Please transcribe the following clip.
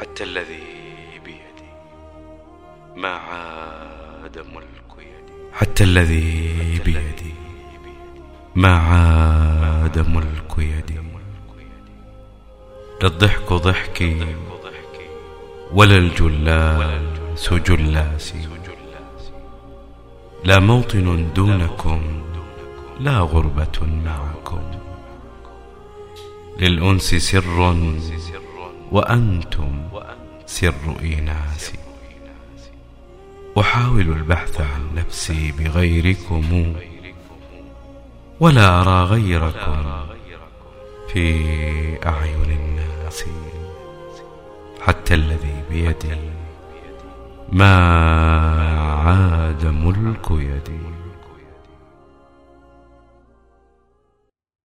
حتى الذي بيدي ما عاد ملك يدي. حتى الذي بيدي ما عاد ملك يدي. لا الضحك ضحكي ولا الجلاس جلاسي لا موطن دونكم لا غربة معكم. للأنس سر وأنتم سر إيناسي أحاول البحث عن نفسي بغيركم ولا أرى غيركم في أعين الناس. حتى الذي بيدي ما عاد ملك يدي.